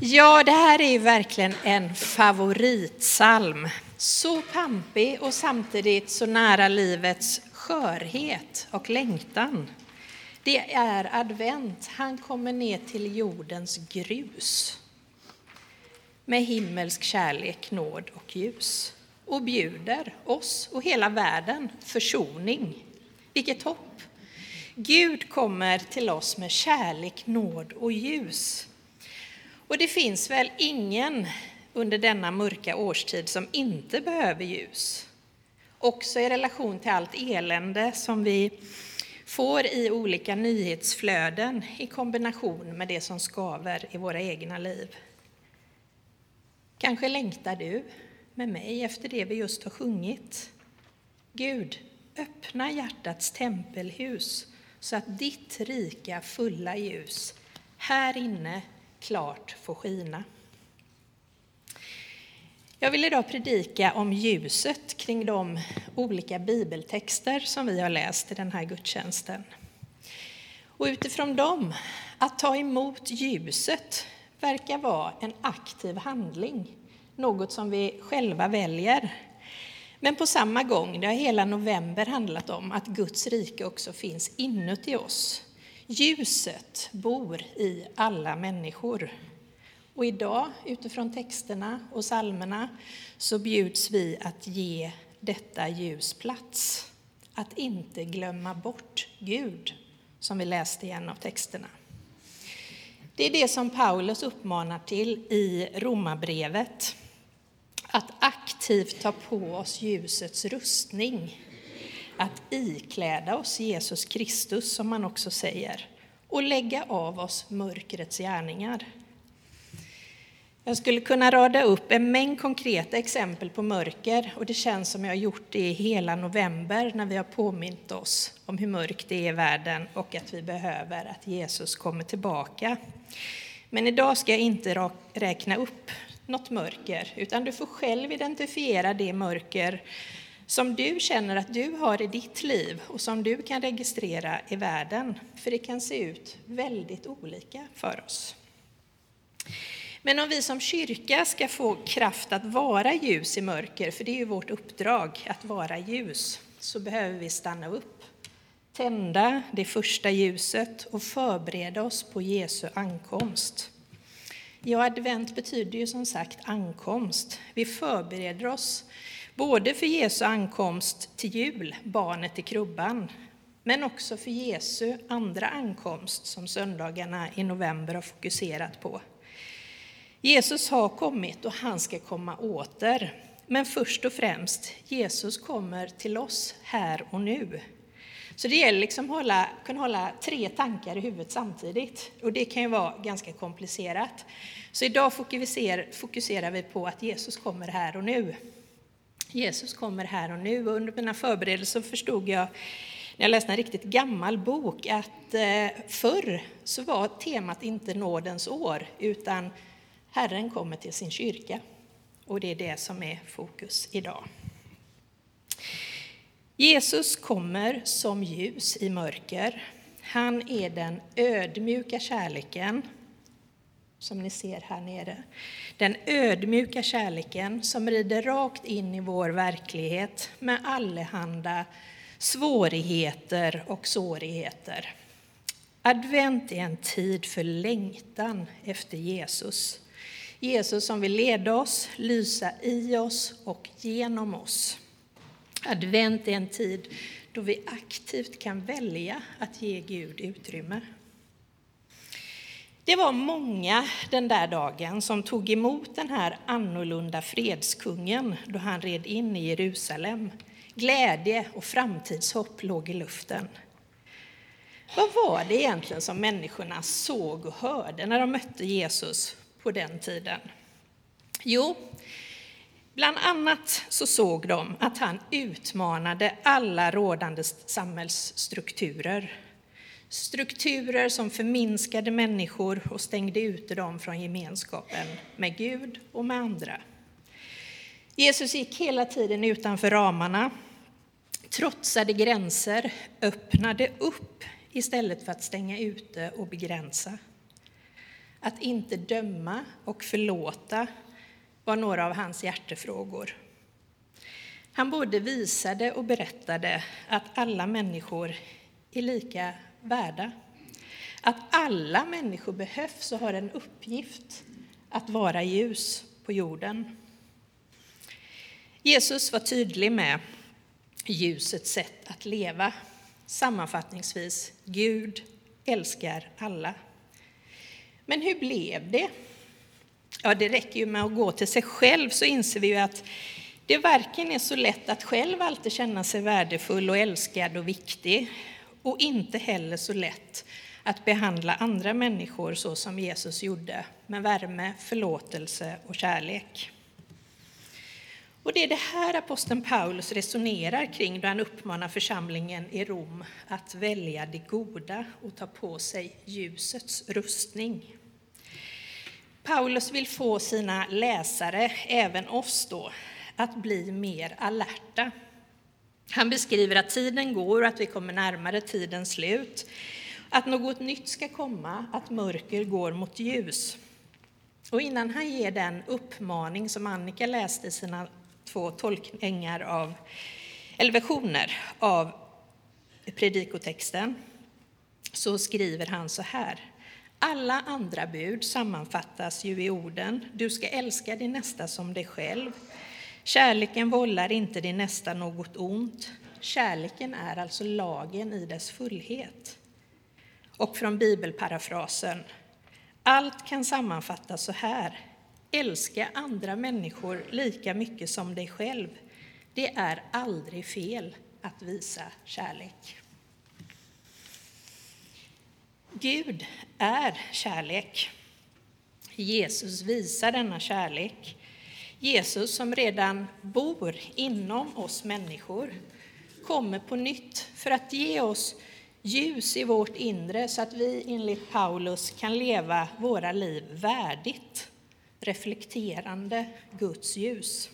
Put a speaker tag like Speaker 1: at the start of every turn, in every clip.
Speaker 1: Ja, det här är ju verkligen en favoritsalm. Så pampig och samtidigt så nära livets skörhet och längtan. Det är advent. Han kommer ner till jordens grus med himmelsk kärlek, nåd och ljus och bjuder oss och hela världen försoning. Vilket hopp! Gud kommer till oss med kärlek, nåd och ljus. Och det finns väl ingen under denna mörka årstid som inte behöver ljus. Också i relation till allt elände som vi får i olika nyhetsflöden i kombination med det som skaver i våra egna liv. Kanske längtar du med mig efter det vi just har sjungit. Gud, öppna hjärtats tempelhus så att ditt rika fulla ljus här inne klart får skina. Jag vill idag predika om ljuset kring de olika bibeltexter som vi har läst i den här gudstjänsten. Och utifrån dem, att ta emot ljuset verkar vara en aktiv handling, något som vi själva väljer. Men på samma gång, det har hela november handlat om, att Guds rike också finns inuti oss. Ljuset bor i alla människor. Och idag, utifrån texterna och salmerna, så bjuds vi att ge detta ljus plats. Att inte glömma bort Gud, som vi läste i en av texterna. Det är det som Paulus uppmanar till i Romarbrevet. Att aktivt ta på oss ljusets rustning. Att ikläda oss Jesus Kristus, som man också säger, och lägga av oss mörkrets gärningar. Jag skulle kunna rada upp en mängd konkreta exempel på mörker och det känns som jag har gjort det i hela november när vi har påmint oss om hur mörkt det är i världen och att vi behöver att Jesus kommer tillbaka. Men idag ska jag inte räkna upp något mörker utan du får själv identifiera det mörker som du känner att du har i ditt liv och som du kan registrera i världen. För det kan se ut väldigt olika för oss. Men om vi som kyrka ska få kraft att vara ljus i mörker, för det är ju vårt uppdrag att vara ljus, så behöver vi stanna upp, tända det första ljuset och förbereda oss på Jesu ankomst. Ja, advent betyder ju som sagt ankomst. Vi förbereder oss både för Jesu ankomst till jul, barnet i krubban, men också för Jesu andra ankomst som söndagarna i november har fokuserat på. Jesus har kommit och han ska komma åter. Men först och främst, Jesus kommer till oss här och nu. Så det gäller liksom hålla, kunna hålla tre tankar i huvudet samtidigt. Och det kan ju vara ganska komplicerat. Så idag fokuserar, fokuserar vi på att Jesus kommer här och nu. Jesus kommer här och nu. Och under mina förberedelser förstod jag, när jag läste en riktigt gammal bok, att eh, förr så var temat inte nådens år, utan Herren kommer till sin kyrka och det är det som är fokus idag. Jesus kommer som ljus i mörker. Han är den ödmjuka kärleken, som ni ser här nere. Den ödmjuka kärleken som rider rakt in i vår verklighet med allehanda svårigheter och sårigheter. Advent är en tid för längtan efter Jesus. Jesus som vill leda oss, lysa i oss och genom oss. Advent är en tid då vi aktivt kan välja att ge Gud utrymme. Det var många den där dagen som tog emot den här annorlunda fredskungen då han red in i Jerusalem. Glädje och framtidshopp låg i luften. Vad var det egentligen som människorna såg och hörde när de mötte Jesus på den tiden? Jo, bland annat så såg de att han utmanade alla rådande samhällsstrukturer. Strukturer som förminskade människor och stängde ute dem från gemenskapen med Gud och med andra. Jesus gick hela tiden utanför ramarna, trotsade gränser, öppnade upp istället för att stänga ute och begränsa. Att inte döma och förlåta var några av hans hjärtefrågor. Han både visade och berättade att alla människor är lika värda. Att alla människor behövs och har en uppgift att vara ljus på jorden. Jesus var tydlig med ljusets sätt att leva. Sammanfattningsvis, Gud älskar alla. Men hur blev det? Ja, det räcker ju med att gå till sig själv så inser vi ju att det varken är så lätt att själv alltid känna sig värdefull och älskad och viktig och inte heller så lätt att behandla andra människor så som Jesus gjorde, med värme, förlåtelse och kärlek. Och det är det här aposteln Paulus resonerar kring då han uppmanar församlingen i Rom att välja det goda och ta på sig ljusets rustning. Paulus vill få sina läsare, även oss då, att bli mer alerta. Han beskriver att tiden går och att vi kommer närmare tidens slut, att något nytt ska komma, att mörker går mot ljus. Och innan han ger den uppmaning som Annika läste i sina två tolkningar av, eller versioner av predikotexten, så skriver han så här. Alla andra bud sammanfattas ju i orden du ska älska din nästa som dig själv. Kärleken vållar inte din nästa något ont. Kärleken är alltså lagen i dess fullhet. Och från bibelparafrasen allt kan sammanfattas så här. Älska andra människor lika mycket som dig själv. Det är aldrig fel att visa kärlek. Gud är kärlek. Jesus visar denna kärlek. Jesus som redan bor inom oss människor kommer på nytt för att ge oss ljus i vårt inre så att vi enligt Paulus kan leva våra liv värdigt, reflekterande Guds ljus.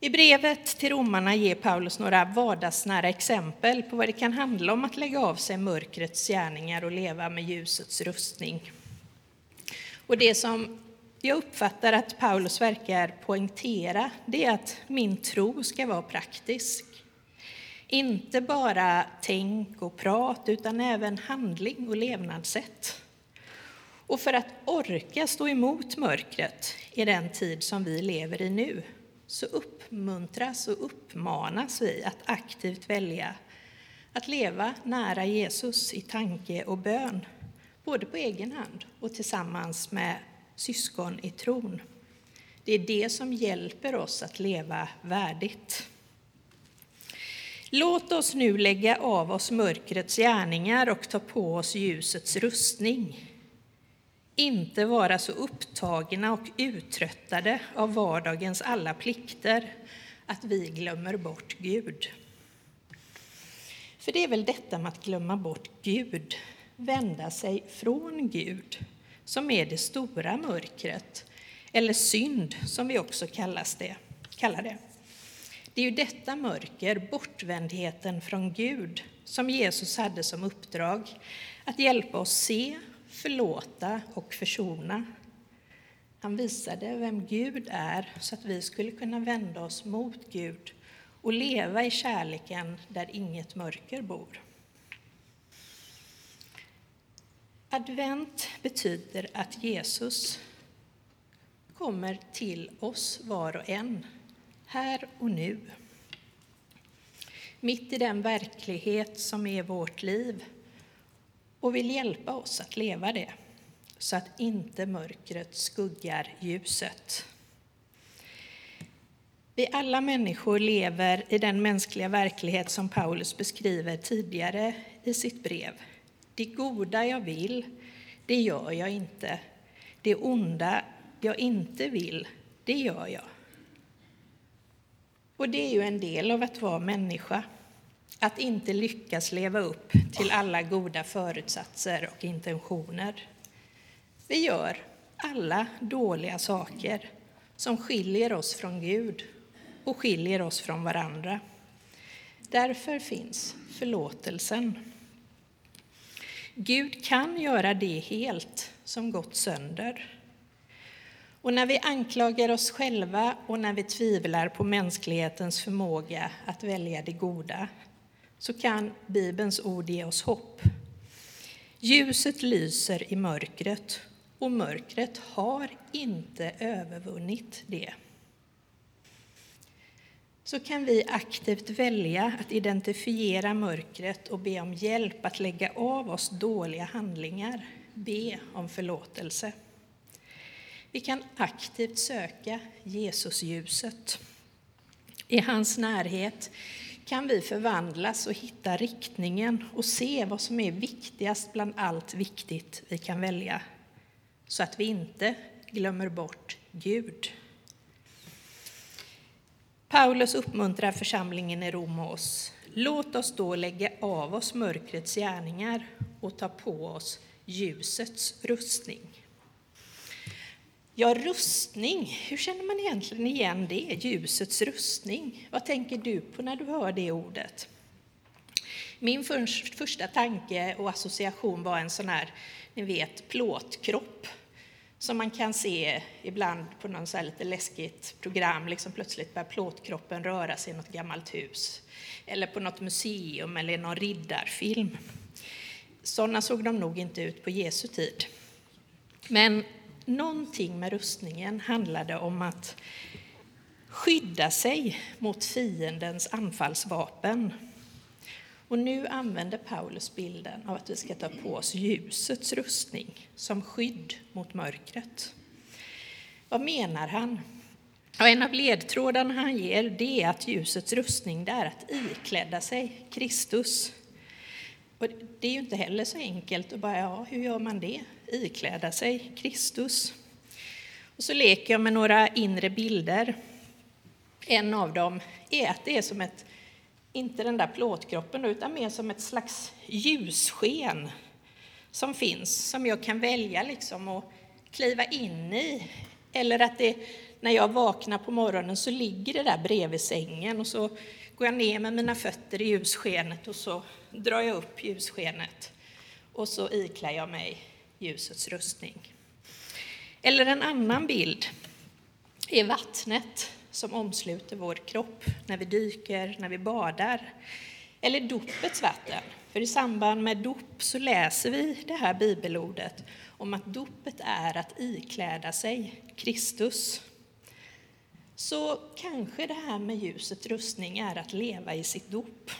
Speaker 1: I brevet till romarna ger Paulus några vardagsnära exempel på vad det kan handla om att lägga av sig mörkrets gärningar och leva med ljusets rustning. Och det som jag uppfattar att Paulus verkar poängtera det är att min tro ska vara praktisk. Inte bara tänk och prat, utan även handling och levnadssätt. Och för att orka stå emot mörkret i den tid som vi lever i nu så uppmuntras och uppmanas vi att aktivt välja att leva nära Jesus i tanke och bön, både på egen hand och tillsammans med syskon i tron. Det är det som hjälper oss att leva värdigt. Låt oss nu lägga av oss mörkrets gärningar och ta på oss ljusets rustning inte vara så upptagna och uttröttade av vardagens alla plikter att vi glömmer bort Gud. För det är väl detta med att glömma bort Gud, vända sig från Gud, som är det stora mörkret, eller synd som vi också kallas det, kallar det. Det är ju detta mörker, bortvändheten från Gud, som Jesus hade som uppdrag att hjälpa oss se förlåta och försona. Han visade vem Gud är så att vi skulle kunna vända oss mot Gud och leva i kärleken där inget mörker bor. Advent betyder att Jesus kommer till oss var och en, här och nu. Mitt i den verklighet som är vårt liv och vill hjälpa oss att leva det, så att inte mörkret skuggar ljuset. Vi alla människor lever i den mänskliga verklighet som Paulus beskriver tidigare i sitt brev. Det goda jag vill, det gör jag inte. Det onda jag inte vill, det gör jag. Och det är ju en del av att vara människa att inte lyckas leva upp till alla goda förutsatser och intentioner. Vi gör alla dåliga saker som skiljer oss från Gud och skiljer oss från varandra. Därför finns förlåtelsen. Gud kan göra det helt som gått sönder. Och när vi anklagar oss själva och när vi tvivlar på mänsklighetens förmåga att välja det goda så kan Bibelns ord ge oss hopp. Ljuset lyser i mörkret och mörkret har inte övervunnit det. Så kan vi aktivt välja att identifiera mörkret och be om hjälp att lägga av oss dåliga handlingar, be om förlåtelse. Vi kan aktivt söka Jesusljuset. I hans närhet kan vi förvandlas och hitta riktningen och se vad som är viktigast bland allt viktigt vi kan välja, så att vi inte glömmer bort Gud. Paulus uppmuntrar församlingen i Rom och oss. Låt oss då lägga av oss mörkrets gärningar och ta på oss ljusets rustning. Ja, rustning, hur känner man egentligen igen det? Ljusets rustning. Vad tänker du på när du hör det ordet? Min första tanke och association var en sån här, ni vet, plåtkropp som man kan se ibland på någon så lite läskigt program. Liksom plötsligt börjar plåtkroppen röra sig i något gammalt hus. Eller på något museum eller i någon riddarfilm. Sådana såg de nog inte ut på Jesu tid. Men någonting med rustningen handlade om att skydda sig mot fiendens anfallsvapen. Och nu använder Paulus bilden av att vi ska ta på oss ljusets rustning som skydd mot mörkret. Vad menar han? Och en av ledtrådarna han ger det är att ljusets rustning det är att iklädda sig Kristus. Och det är ju inte heller så enkelt att bara, ja, hur gör man det? ikläda sig Kristus. Och så leker jag med några inre bilder. En av dem är att det är som ett, inte den där plåtkroppen, utan mer som ett slags ljussken som finns, som jag kan välja liksom att kliva in i. Eller att det, när jag vaknar på morgonen så ligger det där bredvid sängen och så går jag ner med mina fötter i ljusskenet och så drar jag upp ljusskenet och så iklär jag mig ljusets rustning. Eller en annan bild är vattnet som omsluter vår kropp när vi dyker, när vi badar. Eller dopets vatten. För i samband med dop så läser vi det här bibelordet om att dopet är att ikläda sig Kristus. Så kanske det här med ljusets rustning är att leva i sitt dop.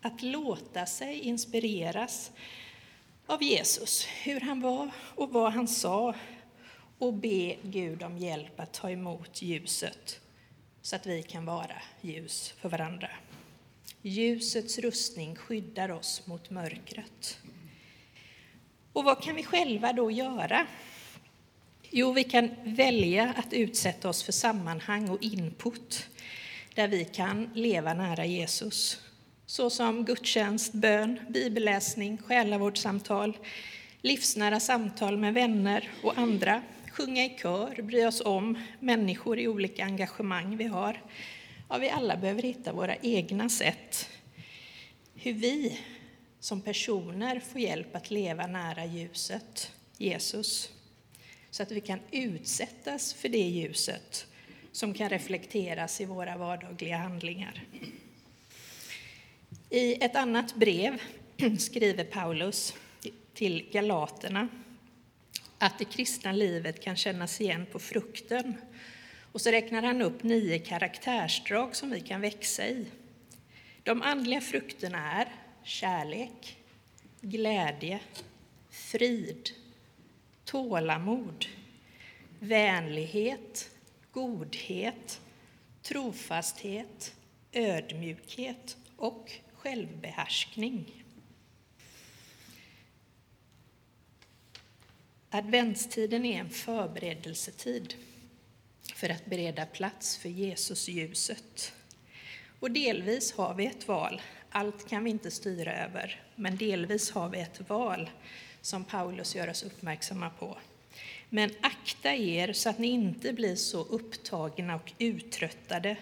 Speaker 1: Att låta sig inspireras av Jesus, hur han var och vad han sa och be Gud om hjälp att ta emot ljuset så att vi kan vara ljus för varandra. Ljusets rustning skyddar oss mot mörkret. Och vad kan vi själva då göra? Jo, vi kan välja att utsätta oss för sammanhang och input där vi kan leva nära Jesus såsom gudstjänst, bön, bibelläsning, själavårdssamtal, livsnära samtal med vänner och andra, sjunga i kör, bry oss om människor i olika engagemang vi har. Ja, vi alla behöver hitta våra egna sätt hur vi som personer får hjälp att leva nära ljuset, Jesus, så att vi kan utsättas för det ljuset som kan reflekteras i våra vardagliga handlingar. I ett annat brev skriver Paulus till galaterna att det kristna livet kan kännas igen på frukten. Och så räknar han upp nio karaktärsdrag som vi kan växa i. De andliga frukterna är kärlek, glädje, frid, tålamod, vänlighet, godhet, trofasthet, ödmjukhet och självbehärskning. Adventstiden är en förberedelsetid för att bereda plats för Jesus ljuset. Och delvis har vi ett val. Allt kan vi inte styra över, men delvis har vi ett val som Paulus gör oss uppmärksamma på. Men akta er så att ni inte blir så upptagna och uttröttade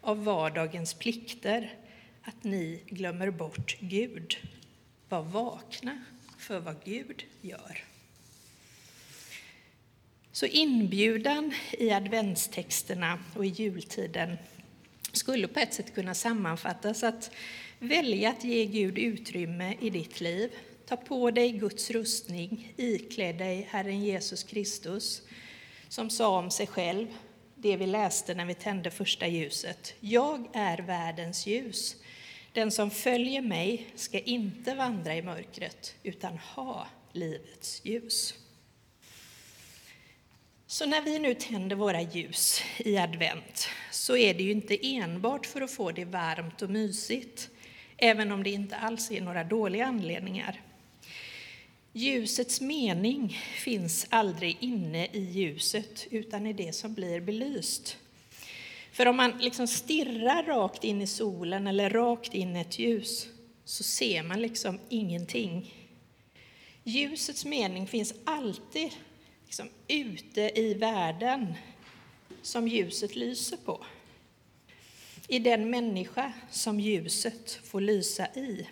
Speaker 1: av vardagens plikter att ni glömmer bort Gud. Var vakna för vad Gud gör. Så inbjudan i adventstexterna och i jultiden skulle på ett sätt kunna sammanfattas att välja att ge Gud utrymme i ditt liv. Ta på dig Guds rustning, iklä dig Herren Jesus Kristus, som sa om sig själv, det vi läste när vi tände första ljuset. Jag är världens ljus. Den som följer mig ska inte vandra i mörkret, utan ha livets ljus. Så när vi nu tänder våra ljus i advent så är det ju inte enbart för att få det varmt och mysigt, även om det inte alls är några dåliga anledningar. Ljusets mening finns aldrig inne i ljuset, utan i det som blir belyst. För om man liksom stirrar rakt in i solen eller rakt in i ett ljus så ser man liksom ingenting. Ljusets mening finns alltid liksom ute i världen som ljuset lyser på. I den människa som ljuset får lysa i.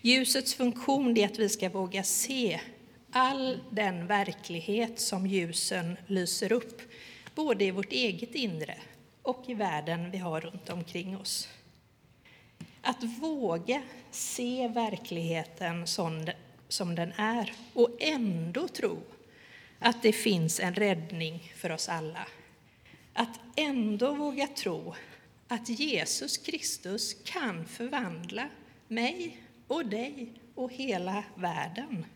Speaker 1: Ljusets funktion är att vi ska våga se all den verklighet som ljusen lyser upp, både i vårt eget inre och i världen vi har runt omkring oss. Att våga se verkligheten som den är och ändå tro att det finns en räddning för oss alla. Att ändå våga tro att Jesus Kristus kan förvandla mig och dig och hela världen.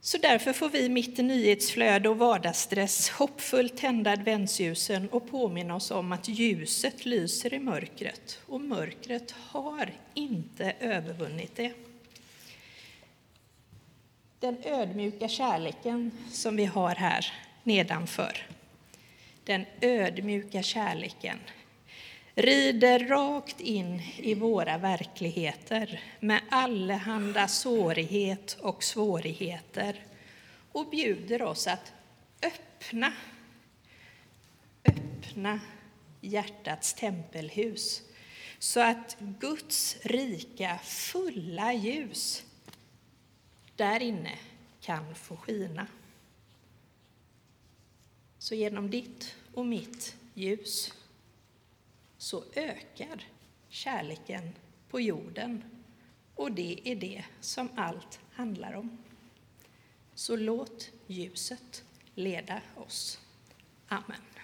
Speaker 1: Så därför får vi mitt i nyhetsflöde och vardagsstress hoppfullt tända adventsljusen och påminna oss om att ljuset lyser i mörkret och mörkret har inte övervunnit det. Den ödmjuka kärleken som vi har här nedanför, den ödmjuka kärleken rider rakt in i våra verkligheter med allehanda sårighet och svårigheter och bjuder oss att öppna, öppna hjärtats tempelhus så att Guds rika, fulla ljus där inne kan få skina. Så genom ditt och mitt ljus så ökar kärleken på jorden. Och det är det som allt handlar om. Så låt ljuset leda oss. Amen.